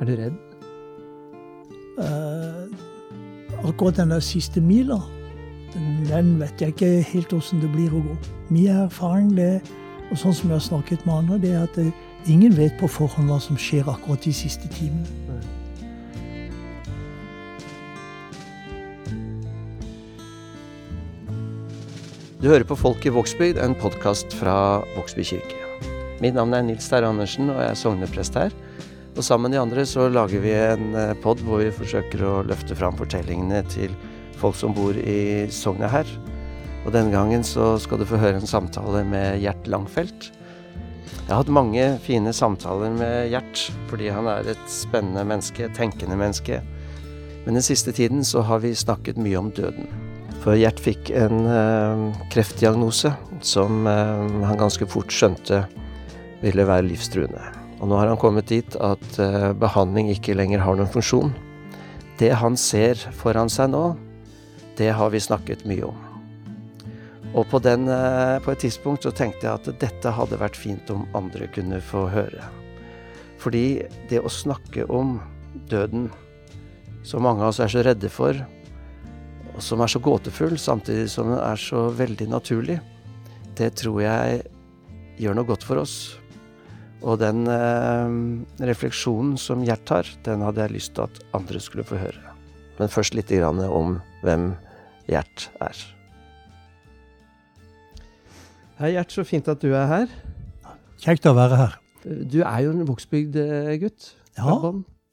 Er du redd? Uh, akkurat den der siste mila, den, den vet jeg ikke helt åssen det blir å gå. Min erfaring, det, og sånn som jeg har snakket med andre, det er at det, ingen vet på forhånd hva som skjer akkurat de siste timene. Du hører på Folk i Vågsbygd, en podkast fra Vågsby kirke. Mitt navn er Nils Terje Andersen, og jeg er sogneprest her. Og sammen med de andre så lager vi en eh, pod hvor vi forsøker å løfte fram fortellingene til folk som bor i sognet her. Og denne gangen så skal du få høre en samtale med Gjert Langfelt. Jeg har hatt mange fine samtaler med Gjert, fordi han er et spennende menneske, tenkende menneske. Men den siste tiden så har vi snakket mye om døden. For Gjert fikk en eh, kreftdiagnose som eh, han ganske fort skjønte ville være livstruende. Og nå har han kommet dit at eh, behandling ikke lenger har noen funksjon. Det han ser foran seg nå, det har vi snakket mye om. Og på, den, eh, på et tidspunkt så tenkte jeg at dette hadde vært fint om andre kunne få høre. Fordi det å snakke om døden, som mange av oss er så redde for, og som er så gåtefull, samtidig som den er så veldig naturlig, det tror jeg gjør noe godt for oss. Og den eh, refleksjonen som Gjert har, den hadde jeg lyst til at andre skulle få høre. Men først litt grann om hvem Gjert er. Hei, Gjert. Så fint at du er her. Kjekt å være her. Du er jo en Vågsbygd-gutt. Ja,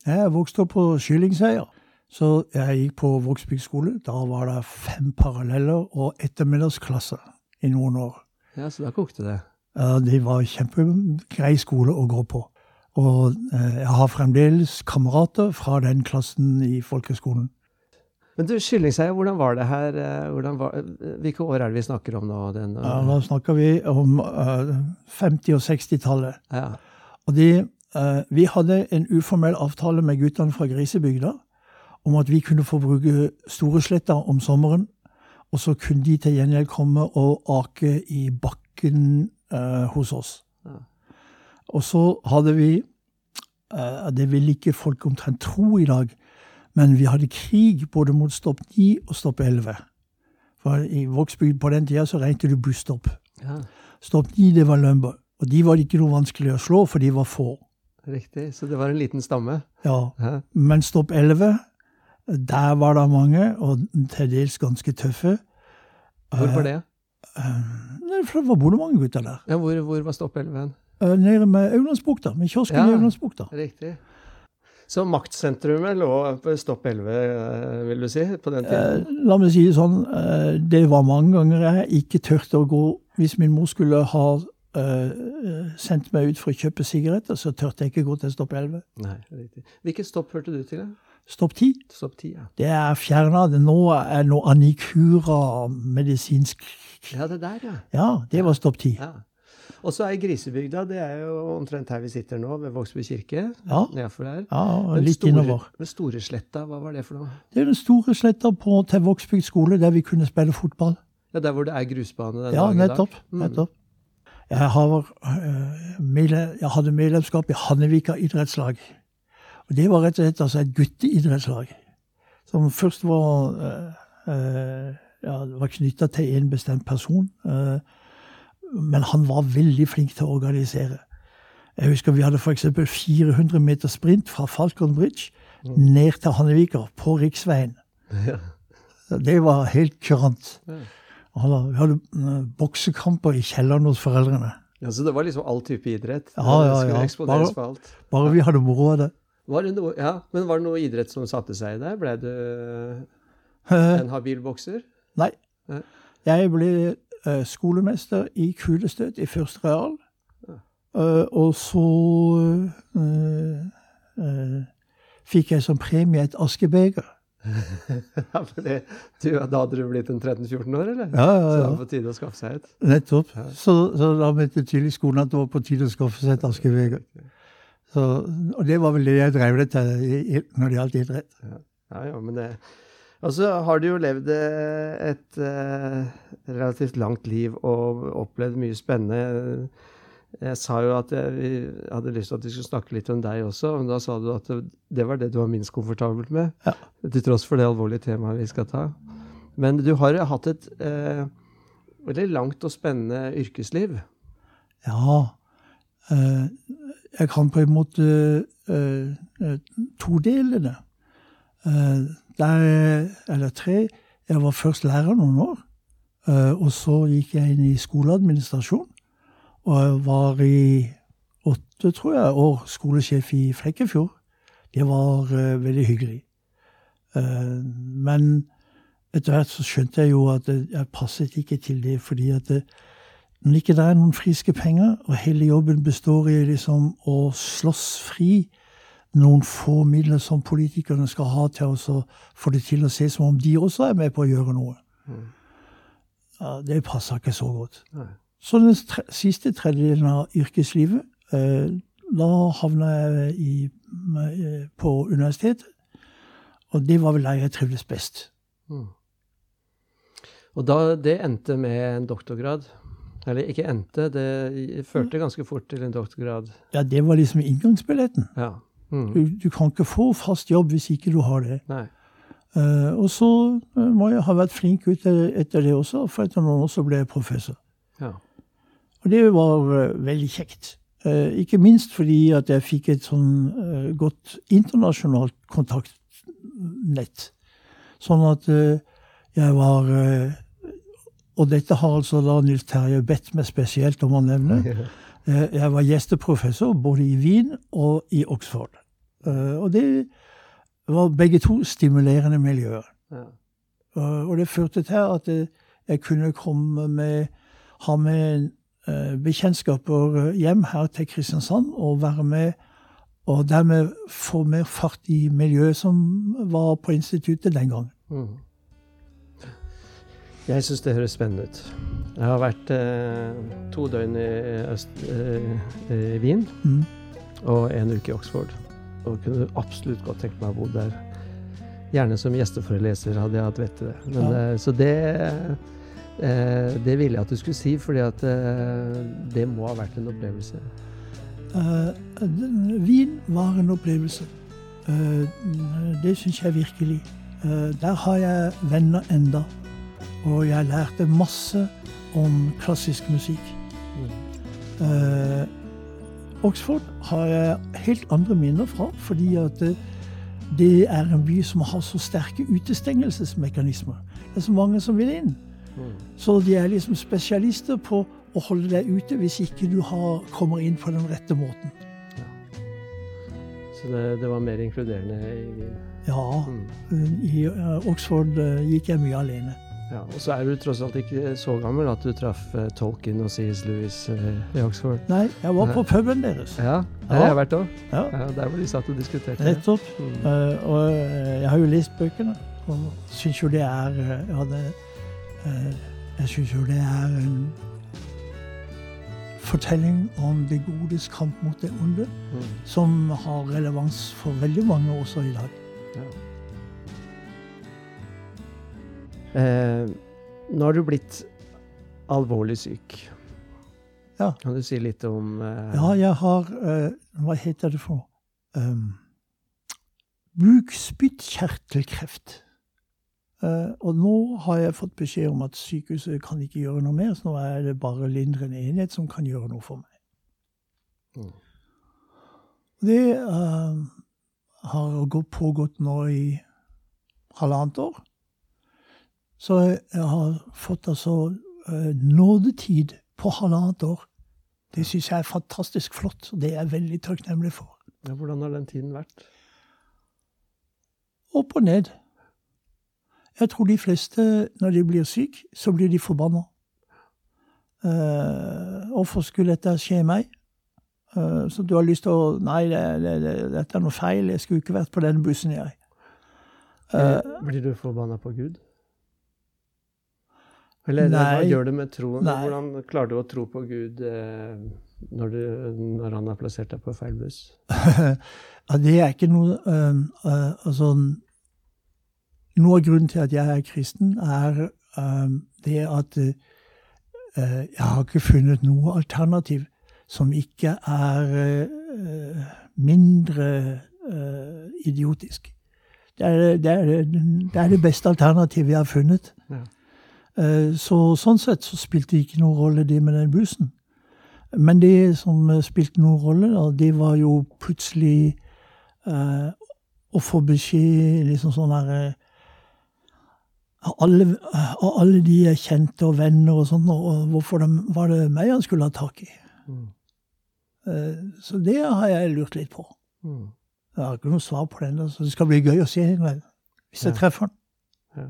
jeg vokste opp på Skyllingseier. Så jeg gikk på Vågsbygd skole. Da var det fem paralleller og ettermiddagsklasse i noen år. Ja, Så da kokte det. Det var kjempegrei skole å gå på. Og eh, jeg har fremdeles kamerater fra den klassen i folkeskolen. Men du, Skyllingseier, hvordan var det her? eh, var, hvilke år er det vi snakker om nå? Den, Ja, da snakker vi om uh, 50- og 60-tallet. ja. Og de, uh, vi hadde en uformell avtale med guttene fra Grisebygda om at vi kunne få bruke Storesletta om sommeren. Og så kunne de til gjengjeld komme og ake i bakken eh, hos oss. Ja. Og så hadde vi eh, Det vil ikke folk omtrent tro i dag, men vi hadde krig både mot Stopp 9 og Stopp 11. For i Vågsbygd på den tida så regnet du busstopp. ja. Stopp 9 det var Lumber. Og de var ikke noe vanskelig å slå, for de var få. Riktig. Så det var en liten stamme. Ja, Ja. Men Stopp 11, der var det mange, og til dels ganske tøffe. Hvorfor det? Eh, nei, for det var bondemange mange gutter der. Ja, hvor, hvor var Stopp 11? Eh, Nede med Auglandsbukta, med kiosken Ja. i Auglandsbukta. Riktig. Så maktsentrumet lå på Stopp 11, eh, vil du si, på den tiden? Eh, La meg si det sånn, det var mange ganger jeg ikke turte å gå Hvis min mor skulle ha eh, sendte meg ut for å kjøpe sigaretter, så turte jeg ikke gå til Stopp 11. Nei, riktig. Hvilket stopp hørte du til? da? Stopp 10, Stopp 10, ja. det er fjerna. Nå er noe anikura medisinsk Ja, det der, ja. Ja, det var Stopp 10. ja. Og så er Grisebygda, det er jo omtrent her vi sitter nå, ved Vågsby kirke. Ja. Nedfor der. Ja, litt store, innover. Den Storesletta, hva var det for noe? Det er den store sletta på til Vågsbygd skole, der vi kunne spille fotball. Ja, Der hvor det er grusbane den Ja, dag i dag? Ja, nettopp. Mm. nettopp. Jeg, har, øh, jeg hadde medlemskap i Hannevika idrettslag. Og Det var rett og slett altså et gutteidrettslag. Som først var, øh, øh, ja, var knytta til en bestemt person. men han var veldig flink til å organisere. Jeg husker vi hadde f.eks. 400 meter sprint fra Falcon Bridge ned til Hannevika på riksveien. Ja. Det var helt kurant. Vi hadde eh, boksekamper i kjelleren hos foreldrene. ja, Så det var liksom all type idrett? Ja, ja, ja. Bare-? Bare vi hadde moro av det. Var det noe, ja, Men var det noe idrett som satte seg der? Ble du en habil bokser? Nei. Jeg ble eh, skolemester i kulestøt i første real. Eh, og så fikk jeg som premie et askebeger. Ja, for det, du, Da hadde du blitt en 13-14 år, eller? Ja, ja, ja. Så det var på tide å skaffe seg et? Nettopp. Så, så da mente tydelig skolen at det var på tide å skaffe seg et askebeger. Og det var vel det jeg drev det til i- i- når det gjaldt idrett. Ja, ja, men det Og så har du jo levd et eh, relativt langt liv og opplevd mye spennende. Jeg sa jo at jeg, hadde lyst til at vi skulle snakke litt om deg også, men da sa du at det, var det du var minst komfortabel med. Ja. Til tross for det alvorlige temaet vi skal ta. Men du har hatt et eh, veldig langt og spennende yrkesliv. Ja. Eh, jeg kan på en måte eh, eh todele det. Eh, der, eller tre. Jeg var først lærer noen år. Eh, og så gikk jeg inn i skoleadministrasjon. Og jeg var i åtte, tror jeg, år skolesjef i Flekkefjord. Det var uh, veldig hyggelig. Uh, men etter hvert så skjønte jeg jo at jeg passet ikke til det, fordi at det, når ikke det er noen friske penger, og hele jobben består i liksom å slåss fri noen få midler som politikerne skal ha til å få det til å se som om de også er med på å gjøre noe, mm. ja, det passer ikke så godt. Nei. Så den tre, siste tredjedelen av yrkeslivet eh, Da havna jeg i, eh, på universitetet. Og det var vel der jeg trivdes best. Mm. Og da det endte med en doktorgrad Eller ikke endte, det førte ganske fort til en doktorgrad. Ja, det var liksom inngangsbilletten. Ja. Mm. Du, du, kan ikke få fast jobb hvis ikke du har det. Uh, og så må jeg ha vært flink ut etter det også, for etter noen år så ble jeg professor. Ja. Og det var uh, veldig kjekt. Uh, ikke minst fordi at jeg fikk et sånn uh, godt internasjonalt kontaktnett. Sånn at jeg var Og dette har altså da Nils Terje bedt meg spesielt om å nevne. Jeg var gjesteprofessor både i Wien og i Oxford. Og det var begge to stimulerende miljøer. Ja. Og det førte til at jeg kunne komme med, ha med Eh, bekjentskaper hjem her til Kristiansand og være med og dermed få mer fart i miljøet som var på instituttet den gangen. Mm. Jeg syns det høres spennende ut. Jeg har vært eh, to døgn i, øst, eh, i Wien mm. og en uke i Oxford. Og kunne absolutt godt tenkt meg å bo der. Gjerne som gjesteforeleser, hadde jeg hatt vett til det. Men, ja. eh, så det Eh, det ville jeg at du skulle si, fordi at eh, det må ha vært en opplevelse. Uh, Wien var en opplevelse. Uh, det syns jeg virkelig. Uh, der har jeg venner enda. Og jeg lærte masse om klassisk musikk. Mm. Oxford har jeg helt andre minner fra, fordi at det er en by som har så sterke utestengelsesmekanismer. Det er så mange som vil inn. Så de er liksom spesialister på å holde deg ute hvis ikke du har, kommer inn på den rette måten. Ja. Så det, det, var mer inkluderende i Ja. Mm. I uh, Oxford uh, gikk jeg mye alene. Ja, Og så er du tross alt ikke så gammel at du traff uh, Tolkien og C.S. Lewis i Oxford. Nei, jeg var på puben deres. Ja, der har jeg vært òg. Ja. ja. der hvor de satt og diskuterte. Nettopp. Mm. og jeg har jo lest bøkene, og syns jo det er hadde Eh, jeg syns jo det er en fortelling om det godes kamp mot det onde, mm. som har relevans for veldig mange også i dag. Ja. Eh, nå har du blitt alvorlig syk. Ja. Kan du si litt om eh... Ja, jeg har eh, Hva heter det for? Um, bukspyttkjertelkreft. Uh, og nå har jeg fått beskjed om at sykehuset kan ikke gjøre noe mer, så nå er det bare lindrende enhet som kan gjøre noe for meg. Mm. Det uh, har pågått nå i halvannet år. Så jeg har fått altså uh, nådetid på halvannet år. Det syns jeg er fantastisk flott, og det er jeg veldig takknemlig for. Ja, hvordan har den tiden vært? Opp og ned. Jeg tror de fleste, når de blir syke, så blir de forbanna. Uh, hvorfor skulle dette skje meg? Uh, så du har lyst til å Nei, det, det, det, dette er noe feil. Jeg skulle ikke vært på denne bussen, jeg. Uh, blir du forbanna på Gud? Eller nei, hva gjør det med troen? Nei. Hvordan klarer du å tro på Gud når, du, når, han har plassert deg på feil buss? ja, det er ikke noe Altså noe av grunnen til at jeg er kristen, er um, det at uh, jeg har ikke funnet noe alternativ som ikke er eh, mindre eh, idiotisk. Det er det, er, det er det, beste alternativet jeg har funnet. Ja. Eh, så sånn sett så spilte det ikke noen rolle, det med den bussen. Men det som spilte noen rolle, da, det var jo plutselig eh, å få beskjed liksom sånn her eh, av alle, de jeg kjente og venner og sånn, og hvorfor de, var det meg han skulle ha tak i. Mm. Eh, så det har jeg lurt litt på. Mm. Jeg har ikke noe svar på det ennå, så det skal bli gøy å se hvis jeg treffer han. Ja.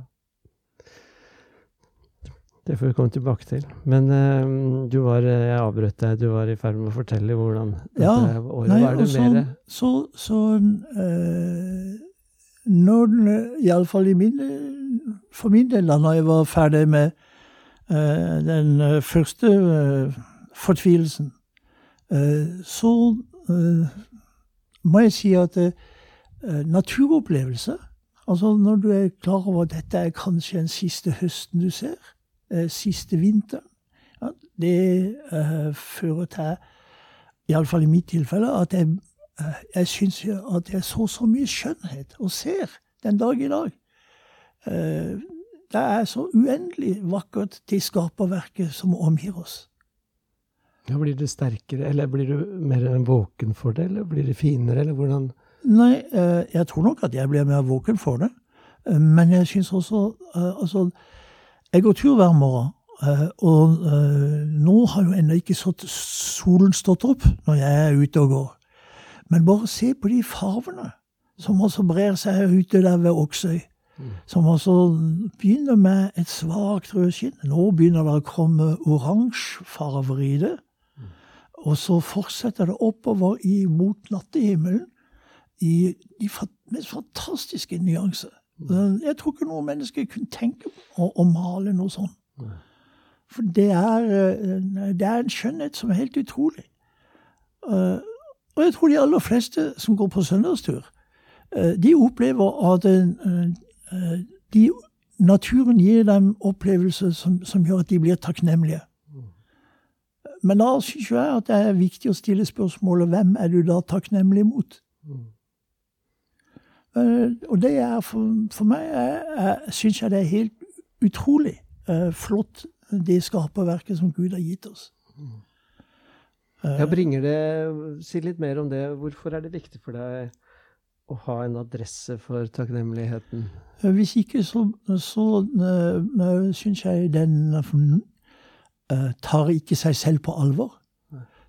Det får vi komme tilbake til. Men uh, du var, jeg avbrøt deg, du var i ferd med å fortelle hvordan ja, året nei, var. det så, mer Så, så uh, når Iallfall for min del, da når jeg var ferdig med uh, den første fortvilelsen, så må jeg si at naturopplevelse Altså når du er klar over at dette er kanskje den siste høsten du ser, Eh, siste vinteren. Ja, det uh, fører til, iallfall i mitt tilfelle, at jeg, uh, jeg syns at jeg så så mye skjønnhet og ser den dag i dag. Uh, det er så uendelig vakkert, det skaperverket som omgir oss. Ja, Blir det sterkere, eller blir du mer våken for det, eller blir det finere, eller hvordan Nei, jeg tror nok at jeg blir mer våken for det. Men jeg syns også Altså, jeg går tur hver morgen, eh, og eh, nå har jo ennå ikke solen stått opp når jeg er ute og går. Men bare se på de farvene som også brer seg ute der ved Oksøy. Som også begynner med et svakt rødskinn. Nå begynner det å komme oransjefarver i det. Og så fortsetter det oppover i, mot nattehimmelen i de mest fantastiske nyanser. Jeg tror ikke noe menneske kunne tenke på å, å male noe sånt. For det er, eh, det er, en skjønnhet som er helt utrolig. Eh, og jeg tror de aller fleste som går på søndagstur, eh, de opplever at de, naturen gir dem opplevelser som, som, gjør at de blir takknemlige. Men da syns jeg at det er viktig å stille spørsmålet hvem er du da takknemlig mot? Eh, og det er for, for meg syns jeg det er helt utrolig flott, det skaperverket som Gud har gitt oss. Uh, ja, bringer det Si litt mer om det. Hvorfor er det viktig for deg å ha en adresse for takknemligheten? Hvis ikke, så, så uh, syns jeg den tar ikke seg selv på alvor.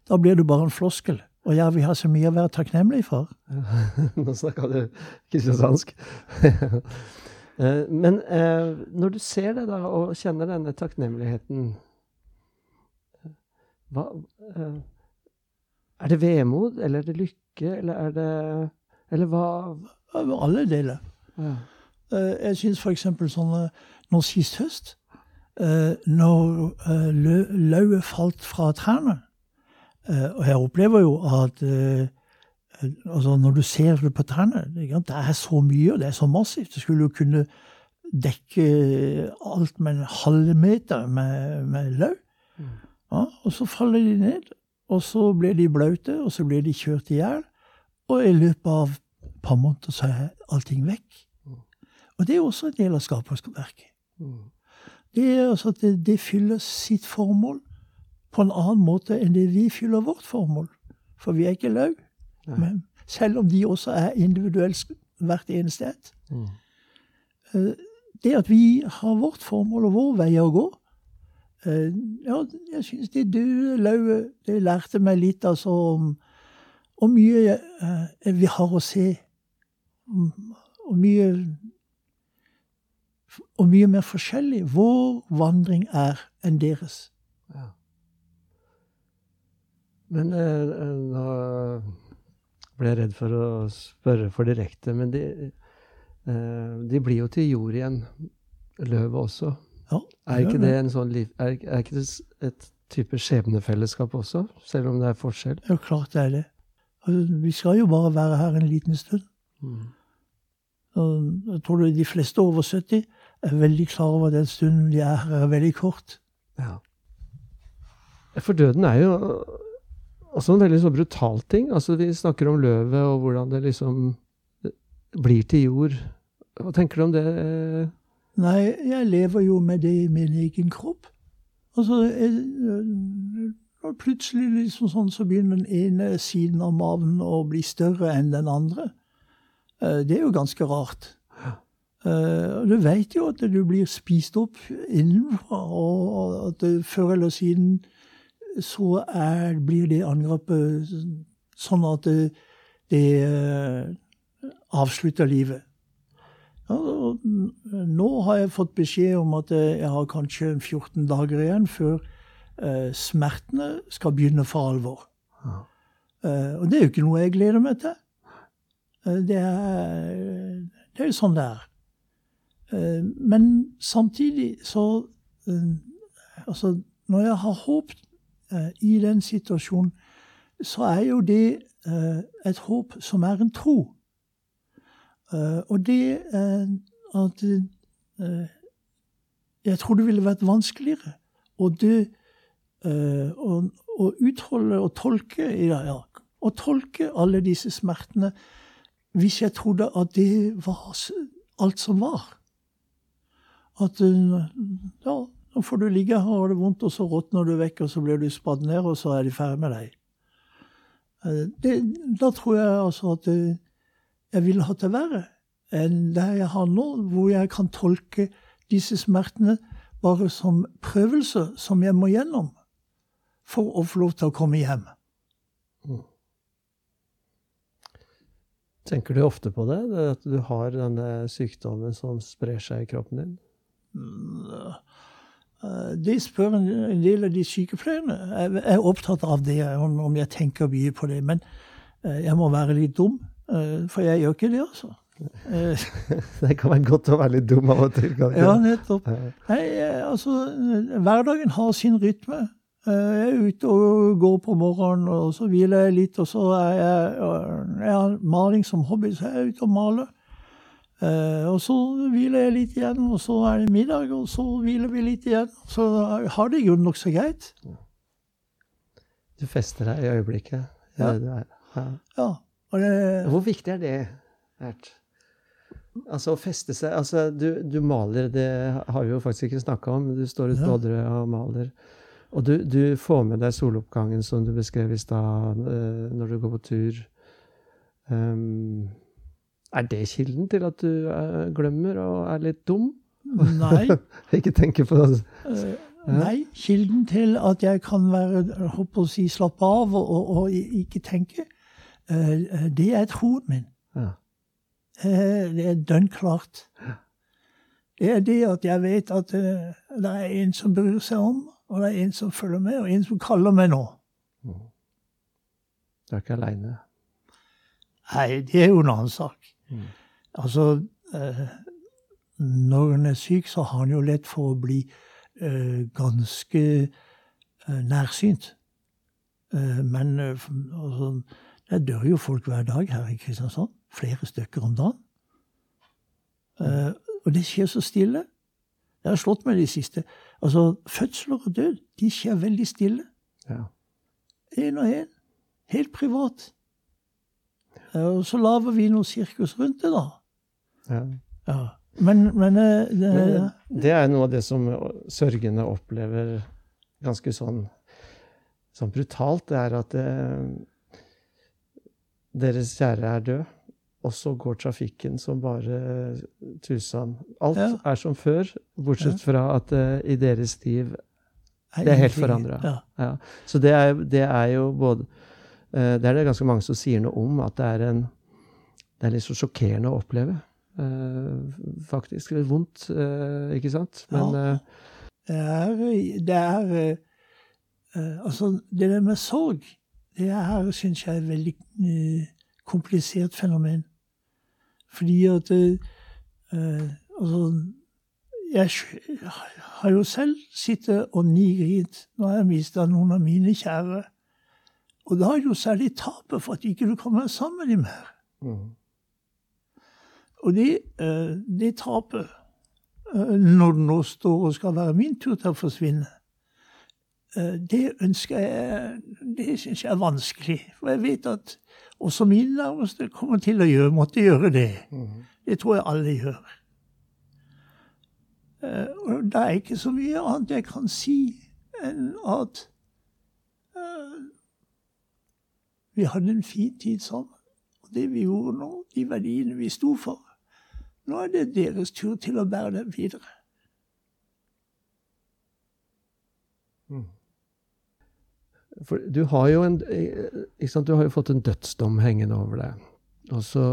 Da blir det bare en floskel. Og ja, vi har så mye å være takknemlige for. Nå snakka du kristiansandsk. Eh, men eh, når du ser det da, og kjenner denne takknemligheten hva, eh, Er det vemod, eller er det lykke, eller er det Eller hva Alle deler. Ja. Eh, jeg syns f.eks. sånn nå sist høst, eh, når eh, lauvet falt fra trærne og jeg opplever jo at altså når du ser det på trærne Det er så mye, og det er så massivt. Det skulle jo kunne dekke alt med en halvmeter med, med løv. Mm. Ja, og så faller de ned, og så ble de blaute, og så ble de kjørt i hjel. Og i løpet av et par måneder så er allting vekk. Mm. Og det er også en del av skaperverket. Mm. Det, er altså at det, det fyller sitt formål på en annen måte enn det vi fyller vårt formål. For vi er ikke laug. Men selv om de også er individuelt hvert eneste et. Mm. Eh, det at vi har vårt formål og vår vei å gå Ja, jeg syns de døde lauvet Det lærte meg litt altså om hvor mye eh, vi har å se. Hvor mye og mye mer forskjellig vår vandring er enn deres. Ja. Men eh, eh, nå ble jeg redd for å spørre for direkte. Men de, eh, de blir jo til jord igjen, løvet også. Ja, er ikke det en sånn liv, er, er ikke det et type skjebnefellesskap også, selv om det er forskjell? Ja, klart det er det. Altså, vi skal jo bare være her en liten stund. Mm. Jeg tror de fleste over 70 er veldig klar over at den stunden de er her, er veldig kort. Ja. For døden er jo også en veldig så brutal ting. Altså, vi snakker om løvet og hvordan det liksom blir til jord. Hva tenker du om det? Nei, jeg lever jo med det i min egen kropp. Altså, jeg, og plutselig liksom sånn, så begynner den ene siden av maven å bli større enn den andre. Eh, det er jo ganske rart. Og du veit jo at du blir spist opp innenfra, og at før eller siden så er, blir det angrepet sånn at det, det uh, avslutter livet. Ja, nå har jeg fått beskjed om at jeg har kanskje 14 dager igjen før eh, smertene skal begynne for alvor. Ja. og det er jo ikke noe jeg gleder meg til. det er, det er sånn det er. Eh, men samtidig så eh, Altså, når jeg har håp eh, i den situasjonen, så er jo det et håp som er en tro. Og det at Jeg tror det ville vært vanskeligere å dø å utholde og tolke ja, å tolke alle disse smertene hvis jeg trodde at det var alt som var. At eh, ja, nå får du ligge her har det vondt, og så råtner du vekk, og så blir du spadd ned, og så er de ferdig med deg. Eh, det, da tror jeg altså at eh, jeg ville hatt det verre enn det jeg har nå, hvor jeg kan tolke disse smertene bare som prøvelser som jeg må gjennom for å få lov til å komme hjem. Mm. Tenker du ofte på det? At du har denne sykdommen som sprer seg i kroppen din? Det de spør en del av de sykepleierne. Jeg er opptatt av det, om jeg tenker mye på det. Men eh, jeg må være litt dum, eh, for jeg gjør ikke det, altså. det kan være godt å være litt dum av og til. Ja, nettopp. Nei, altså, hverdagen har sin rytme. Jeg er ute og går på morgenen, og så hviler jeg litt. Og så er jeg, jeg har maling som hobby, så jeg er ute og maler. Eh, og så hviler jeg litt igjen, og så er det middag, og så hviler vi litt igjen. Så har det i grunnen nokså greit. Du fester deg i øyeblikket. Ja. ja. ja det, Hvor viktig er det, Ert? Altså å feste seg altså, du, du, maler, det har vi jo faktisk ikke snakka om. Du står på Odderøya og maler. Og du, du, får med deg soloppgangen som du beskrev i stad, uh, når du går på tur. Um, er det kilden til at du uh, glemmer og er litt dum? Nei. ikke tenke på det. Uh, nei. Kilden til at jeg kan være holdt å si, slappe av og, og, og ikke tenke, det er troen min. Ja. det er dønn klart. Det er det at jeg vet at det er en som bryr seg om, og det er en som følger med, og en som kaller meg nå. Mm. Du er ikke aleine? Nei, det er jo en annen sak. Mm. Altså, eh, når en er syk, så har en jo lett for å bli eh, ganske eh, nærsynt. Eh, men eh, altså, det dør jo folk hver dag her i Kristiansand. Flere stykker om dagen. Uh, og det skjer så stille. Det har slått meg de siste. Altså, Fødsler og død de skjer veldig stille. Én og én. Helt privat. Uh, og så lager vi noe sirkus rundt det, da. Ja. ja. Men, men, uh, det, men, det, er noe av det som sørgende opplever ganske sånn, sånn brutalt. Det er at det, deres kjære er død. Og så går trafikken som bare tusen. Alt ja. er som før, bortsett ja. fra at uh, i deres liv Det er helt forandra. Ja. Så det er, det er jo både uh, det er det ganske mange som sier noe om, at det er, en, det er litt så sjokkerende å oppleve. Uh, faktisk. Litt vondt, eh, ikke sant? Men ja. Det er, det er Altså, det der med sorg, det her syns jeg er et veldig komplisert fenomen. Fordi at Altså jeg har jo selv sittet og nigrint når jeg mista noen av mine kjære. Og da er det jo særlig tapet for at ikke du kommer sammen med dem mer. Mm. Og det, eh, det tapet, eh, når det nå står og skal være min tur til å forsvinne, det ønsker jeg Det syns jeg er vanskelig. For jeg vet at også mine nærmeste kommer til å gjøre, måtte gjøre det. Mm. Det tror jeg alle gjør. Og det er ikke så mye annet jeg kan si enn at vi hadde en fin tid sammen. Og det vi gjorde nå, de verdiene vi sto for, nå er det deres tur til å bære dem videre. Mm. For du har jo en Du har jo fått en dødsdom hengende over deg. Og så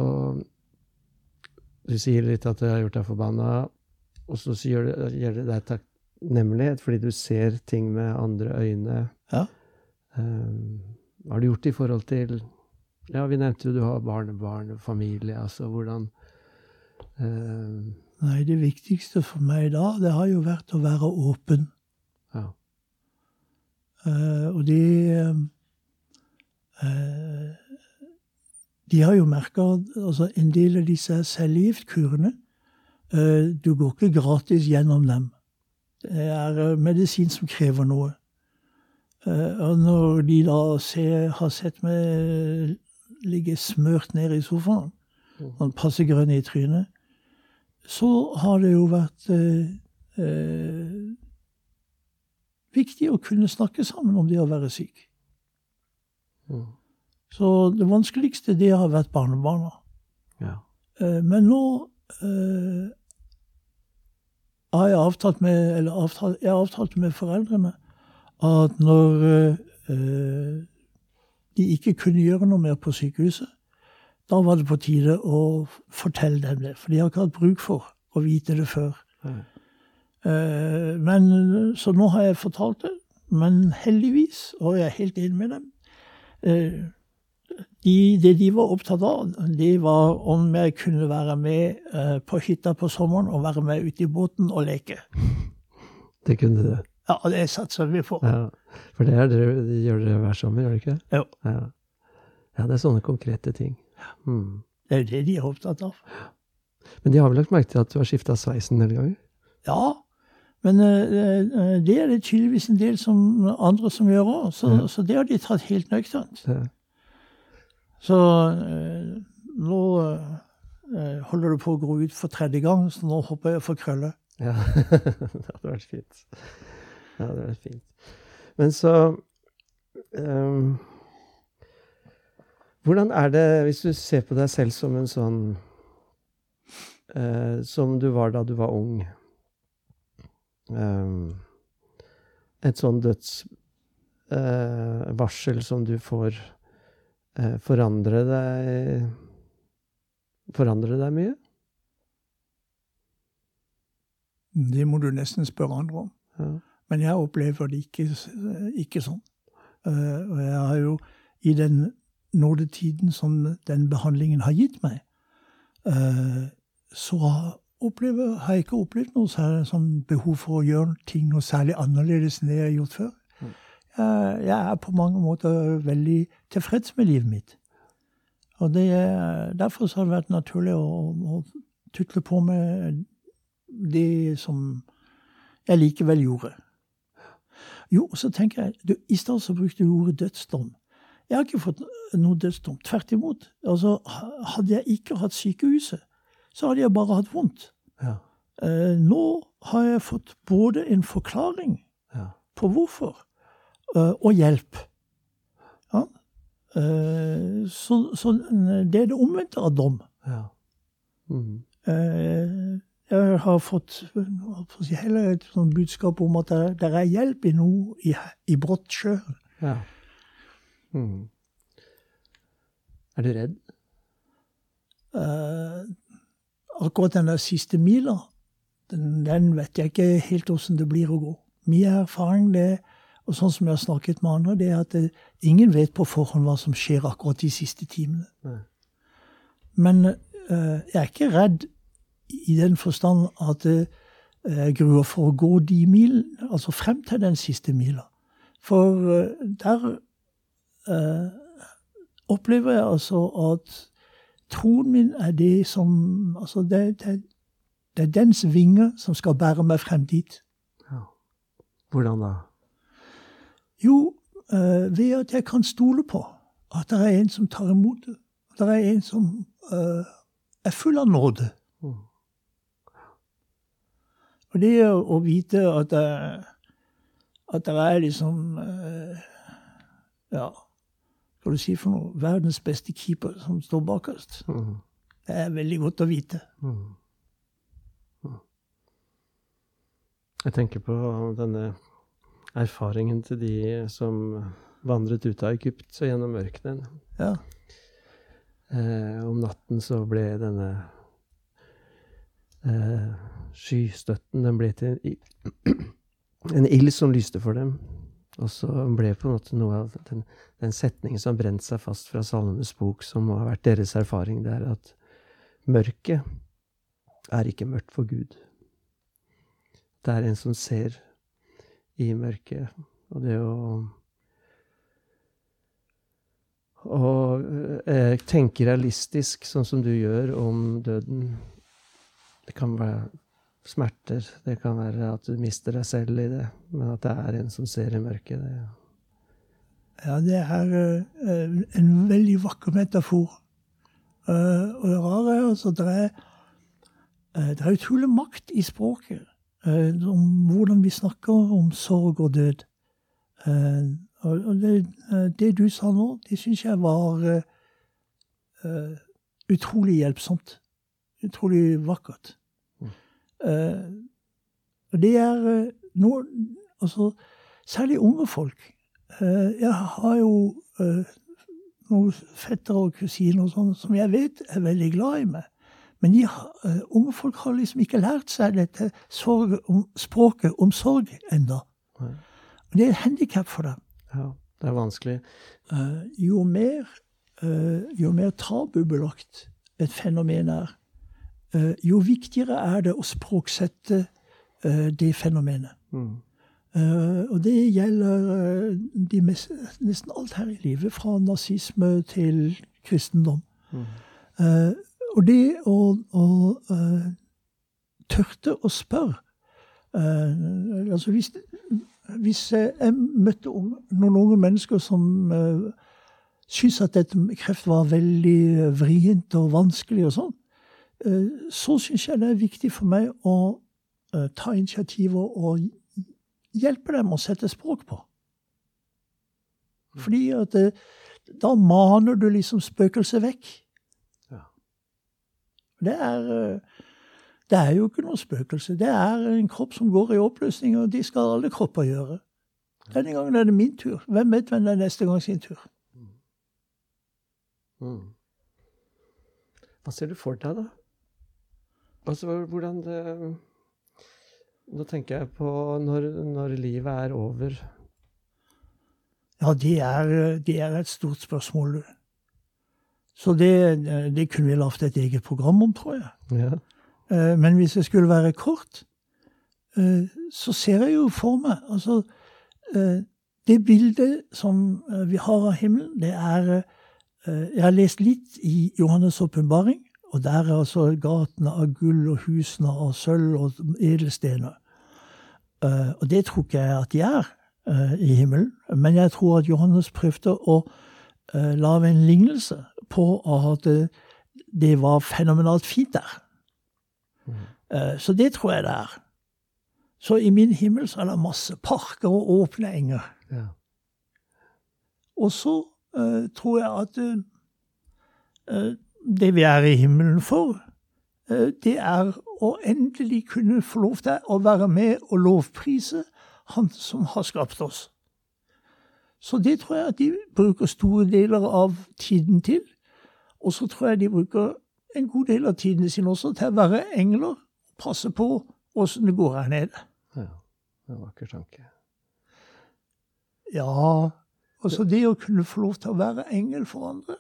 Du sier litt at det har gjort deg forbanna, og så gjør det deg takknemlighet fordi du ser ting med andre øyne. Ja. Um, hva har du gjort i forhold til Ja, vi nevnte jo du har barnebarn og familie. Altså hvordan um, Nei, det viktigste for meg da, det har jo vært å være åpen. Uh, og de uh, De har jo merka altså en del av disse cellegiftkurene Du går ikke gratis gjennom dem. Det er medisin som krever noe. Og når de da ser, har sett meg ligge smørt ned i sofaen, sånn passe grønn i trynet, så har det jo vært eh, viktig å kunne snakke sammen om det å være syk. Mm. Så det vanskeligste, det har vært barnebarna. Ja. Eh, men nå eh, har jeg avtalt med, eller avtalt, jeg har avtalt med foreldrene at når eh, de ikke kunne gjøre noe mer på sykehuset, da var det på tide å fortelle dem det. For de har ikke hatt bruk for å vite det før. Mm. Eh, men, så nå har jeg fortalt det. Men heldigvis, og jeg er helt enig med dem eh, de, Det de var opptatt av, det var om jeg kunne være med eh, på hytta på sommeren og være med ute i båten og leke. Det kunne du? Ja, det satser vi på. Ja, for det, det, det gjør dere hver sommer, gjør dere ikke? Jo. Ja. ja, det er sånne konkrete ting. Mm. Det er jo det de er opptatt av. Men de har vel lagt merke til at du har skifta sveisen en del ganger? Ja, men uh, det er det tydeligvis en del som, andre som gjør òg. Så, ja. så, det har de tatt helt nøkternt. Ja. Så uh, nå uh, holder det på å gro ut for tredje gang, så nå håper jeg å få krølle. Ja, det hadde vært fint. Ja, det hadde vært fint. Men så um, Hvordan er det, hvis du ser på deg selv som en sånn Som du var da du var ung? Um, et sånn dødsvarsel uh, som du får, uh, forandre deg Forandre deg mye? Det må du nesten spørre andre om. Ja. Men jeg opplever det ikke, ikke sånn. Uh, og jeg har jo i den nådetiden som den behandlingen har gitt meg, så opplever, har jeg ikke opplevd noe særlig sånn behov for å gjøre ting noe særlig annerledes enn det jeg har gjort før. Mm. Jeg, jeg, er på mange måter veldig tilfreds med livet mitt. Og det, Derfor har det vært naturlig å, å tutle på med det som jeg likevel gjorde. Jo, så tenker jeg du, I stad så brukte du ordet dødsdom. Jeg har ikke fått noe dødsdom. Tvert imot. Altså, hadde jeg ikke hatt sykehuset, så hadde jeg bare hatt vondt. Ja. Eh, nå har jeg fått både en forklaring ja. på hvorfor, eh, og hjelp. Ja? Eh, så, så, det er det omvendte av dom. Ja. Mm. jeg har fått heller et sånt budskap om at det, det er hjelp i noe i, i brått sjø. Ja. Mm. Er du redd? Uh, akkurat den der siste mila, den, den, vet jeg ikke helt åssen det blir å gå. Min erfaring, det, og sånn som jeg har snakket med andre, det er at det, ingen vet på forhånd hva som skjer akkurat de siste timene. Nei. Men uh, jeg er ikke redd i den forstand at uh, jeg gruer for å gå de mil, altså frem til den siste mila. For uh, der opplever jeg altså at troen min er det som altså det, det, det, er dens vinger som skal bære meg frem dit. Ja. Hvordan da? Jo, uh, ved at jeg kan stole på at det er en som tar imot det. Det er en som uh, er full av nåde. Mm. Og det å, vite at det, at det er liksom uh, Ja, skal du si for noe? Verdens beste keeper som står bakerst. Mm. Det er veldig godt å vite. Mm. mm. Jeg tenker på denne erfaringen til de som vandret ut av Egypt og gjennom ørkenen. Ja. Eh, om natten så ble denne eh, skystøtten Den ble til en ild som lyste for dem. Og så ble på en måte noe av den, den setningen som brent seg fast fra Salmenes bok, som har vært deres erfaring, det er at mørket er ikke mørkt for Gud. Det er en som ser i mørket. Og det å og eh, tenke realistisk, sånn som du gjør, om døden. Det kan være smerter, det kan være at du mister deg selv i det, men at det er en som ser i mørket. Det. Ja, det er uh, en veldig vakker metafor. Uh, og det rare er altså det er, uh, det er utrolig makt i språket. om hvordan vi snakker om sorg og død. Og det, eh, det, du sa nå, det syns jeg var utrolig hjelpsomt. Utrolig vakkert. Og det er uh, noe Altså, særlig unge folk. jeg har jo noen fettere og kusiner og sånn som jeg vet er veldig glad i meg. Men de, unge folk har liksom ikke lært seg dette sorg, om, språket om sorg ennå. Det er et handikap for dem. Ja, det er vanskelig. Jo mer, jo mer tabubelagt et fenomen er, jo viktigere er det å språksette det fenomenet. Mm. og det gjelder de mest, nesten alt her i livet, fra nazisme til kristendom. Mm. og det å, å tørte å spørre altså hvis, hvis jeg møtte noen unge mennesker som syntes at dette kreft var veldig vrient og vanskelig og sånn, så syns jeg det er viktig for meg å uh, ta initiativ og hjelpe dem å sette språk på. Fordi at det, da maner du liksom spøkelset vekk. Ja. Det er det er jo ikke noe spøkelse. Det er en kropp som går i oppløsning, og de skal alle kropper gjøre. Denne gangen er det min tur. Hvem vet hvem det er neste gang sin tur? Mm. Hva ser du for deg, da? Altså, hvordan det Nå tenker jeg på når, når livet er over. Ja, det er, det er, et stort spørsmål. Så det, det kunne vi lagd et eget program om, tror jeg. Ja. Eh, men hvis jeg skulle være kort, eh, så ser jeg jo for meg altså eh, Det bildet som vi har av himmelen, det er Jeg har lest litt i Johannes' åpenbaring, og der er altså gatene av gull og husene av sølv og edelstener. Og det tror ikke jeg at de er i himmelen, men jeg tror at Johannes prøvde å lage en lignelse på at det var fenomenalt fint der. Mm. Så det tror jeg det er. Så i min himmel så er det masse parker og åpne enger. Ja. Og så uh, tror jeg at uh, det vi er i himmelen for, uh, det er å endelig kunne få lov til å være med og lovprise Han som har skapt oss. Så det tror jeg at de bruker store deler av tiden til. Og så tror jeg de bruker en god del av tiden sin også til å være engler og passe på åssen det går her nede. Ja, det er en vakker tanke. Ja, altså det å kunne få lov til å være engel for andre.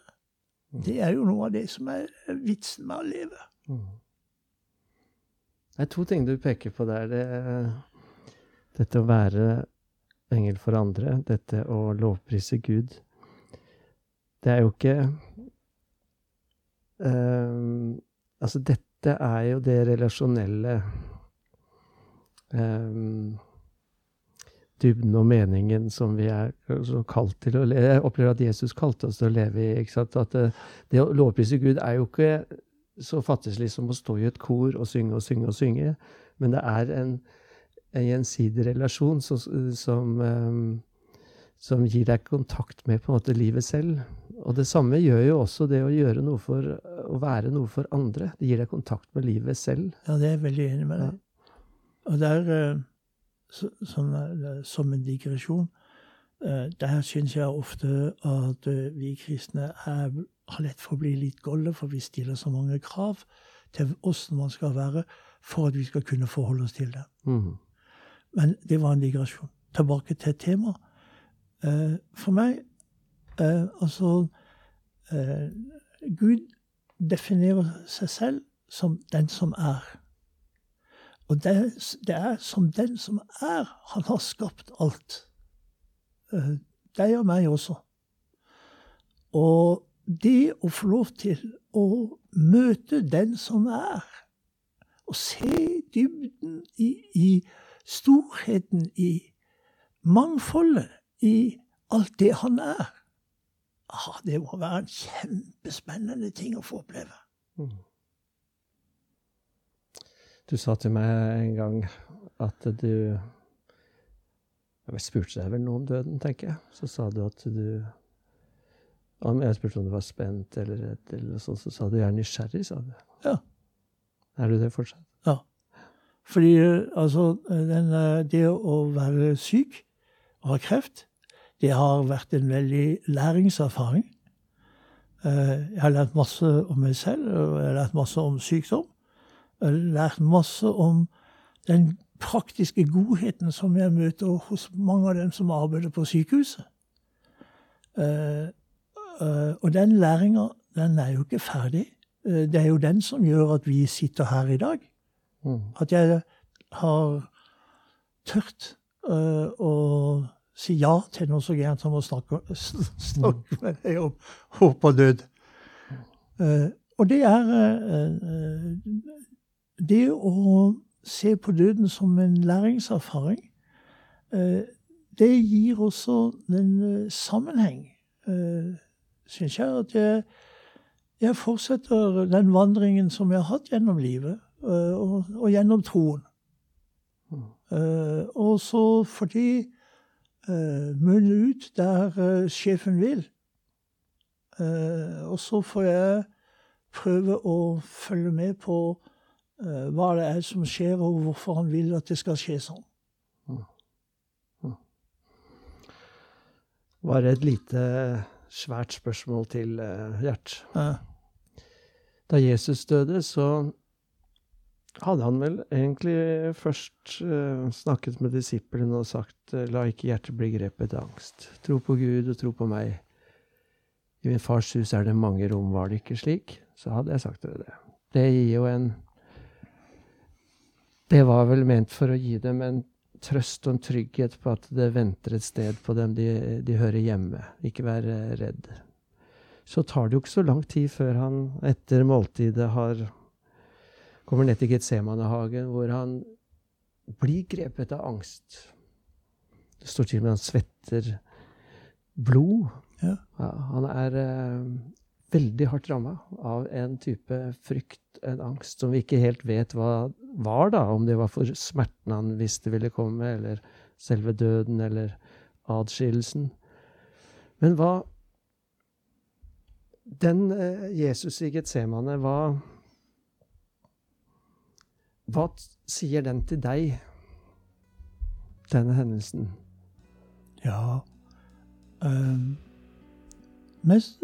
Det er jo noe av det som er vitsen med å leve. Mm. Det er to ting du peker på der. Det, dette å være engel for andre, dette å lovprise Gud. Det er jo ikke Um, altså, dette er jo det relasjonelle um, dybden og meningen som vi er kalt til å leve. Jeg opplever at Jesus kalte oss til å leve i. ikke sant? At det, det å lovprise Gud er jo ikke så fattigslig som å stå i et kor og synge og synge og synge, men det er en, en gjensidig relasjon som, som, som, gir deg kontakt med på en måte livet selv. Og det samme gjør jo også det å gjøre noe for å være noe for andre. Det gir deg kontakt med livet selv. Ja, det er jeg veldig enig med deg. Ja. Og der sånn, eh, som en digresjon. det der syns jeg ofte at eh, vi kristne er, har lett for å bli litt golde, for vi stiller så mange krav til åssen man skal være for at vi skal kunne forholde oss til det. Mm. Men det var en digresjon. Tilbake til temaet. For meg Altså Gud definerer seg selv som den som er. Og det, det, er som den som er. Han har skapt alt. Uh, deg og meg også. Og det å få lov til å møte den som er, og se dybden i, i storheten, i mangfoldet, i alt det han er, ah, det må være en kjempespennende ting å få oppleve. Mm. Du sa til meg en gang at du Jeg spurte deg vel noe om døden, tenker jeg. Så sa du at du om Jeg spurte om du var spent eller redd, eller sånt, så sa du jeg er nysgjerrig, sa du. Ja. Er du det fortsatt? Ja. Fordi altså den, Det å være syk og ha kreft, det har vært en veldig læringserfaring. Eh, jeg har lært masse om meg selv, og jeg har lært masse om sykdom. Lært masse om den praktiske godheten som jeg møter hos mange av dem som arbeider på sykehuset. Uh, uh, og den læringa, den er jo ikke ferdig. Uh, det er jo den som gjør at vi sitter her i dag. Mm. At jeg har tørt å si ja til noe så gærent som å snakke, snakke med deg om håp og død. og det er det å se på døden som en læringserfaring, eh, det gir også en eh, sammenheng, eh, syns jeg. At jeg, jeg, fortsetter den vandringen som jeg har hatt gjennom livet, og, og gjennom troen. Mm. Og så får de munne ut der sjefen vil. Og så får jeg prøve å følge med på hva det er som skjer, og hvorfor han vil at det skal skje sånn. Bare et lite, svært spørsmål til uh, Gjert. Ja. Da Jesus døde, så hadde han vel egentlig først uh, snakket med disiplene og sagt la ikke hjertet bli grepet av angst. Tro på Gud og tro på meg. I min fars hus er det mange rom, var det ikke slik? Så hadde jeg sagt det. Det gir jo en det var vel ment for å gi dem en trøst og en trygghet på at det venter et sted på dem de, de hører hjemme. Ikke være redd. Så tar det jo ikke så lang tid før han etter måltidet har kommer ned til Getsemanehagen, hvor han blir grepet av angst. Det står til og med han svetter blod. Ja. Ja, han er eh, veldig hardt ramma av en type frykt, en angst, som vi ikke helt vet hva var, da. Om det var for smerten han visste ville komme, eller selve døden, eller adskillelsen. Men hva Den eh, Jesus i Getsemane, hva Hva sier den til deg, denne hendelsen? Ja um, mest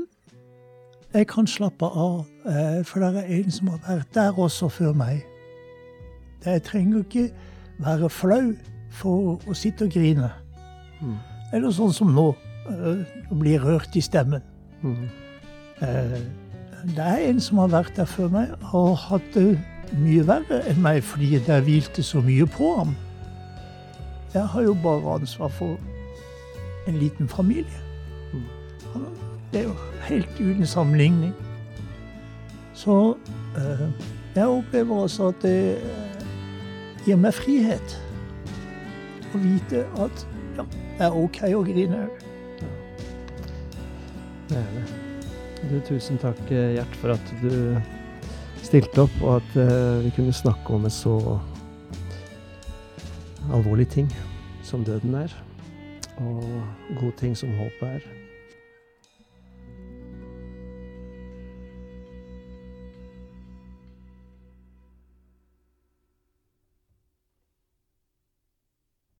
jeg kan slappe av, eh, for det er en som har vært der også før meg. Jeg trenger ikke være flau for å sitte og grine. Mm. Eller sånn som nå, å eh, bli rørt i stemmen. Mm. Det er en som har vært der før meg og hatt det mye verre enn meg fordi det hvilte så mye på ham. Jeg har jo bare ansvar for en liten familie. Mm. Det er jo helt uten sammenligning. Så øh, jeg opplever også at det øh, gir meg frihet å vite at det er ok å grine òg. Det er det. Du, tusen takk, Gjert, for at du stilte opp, og at vi kunne snakke om en så alvorlig ting som døden er. Og gode ting som håpet er.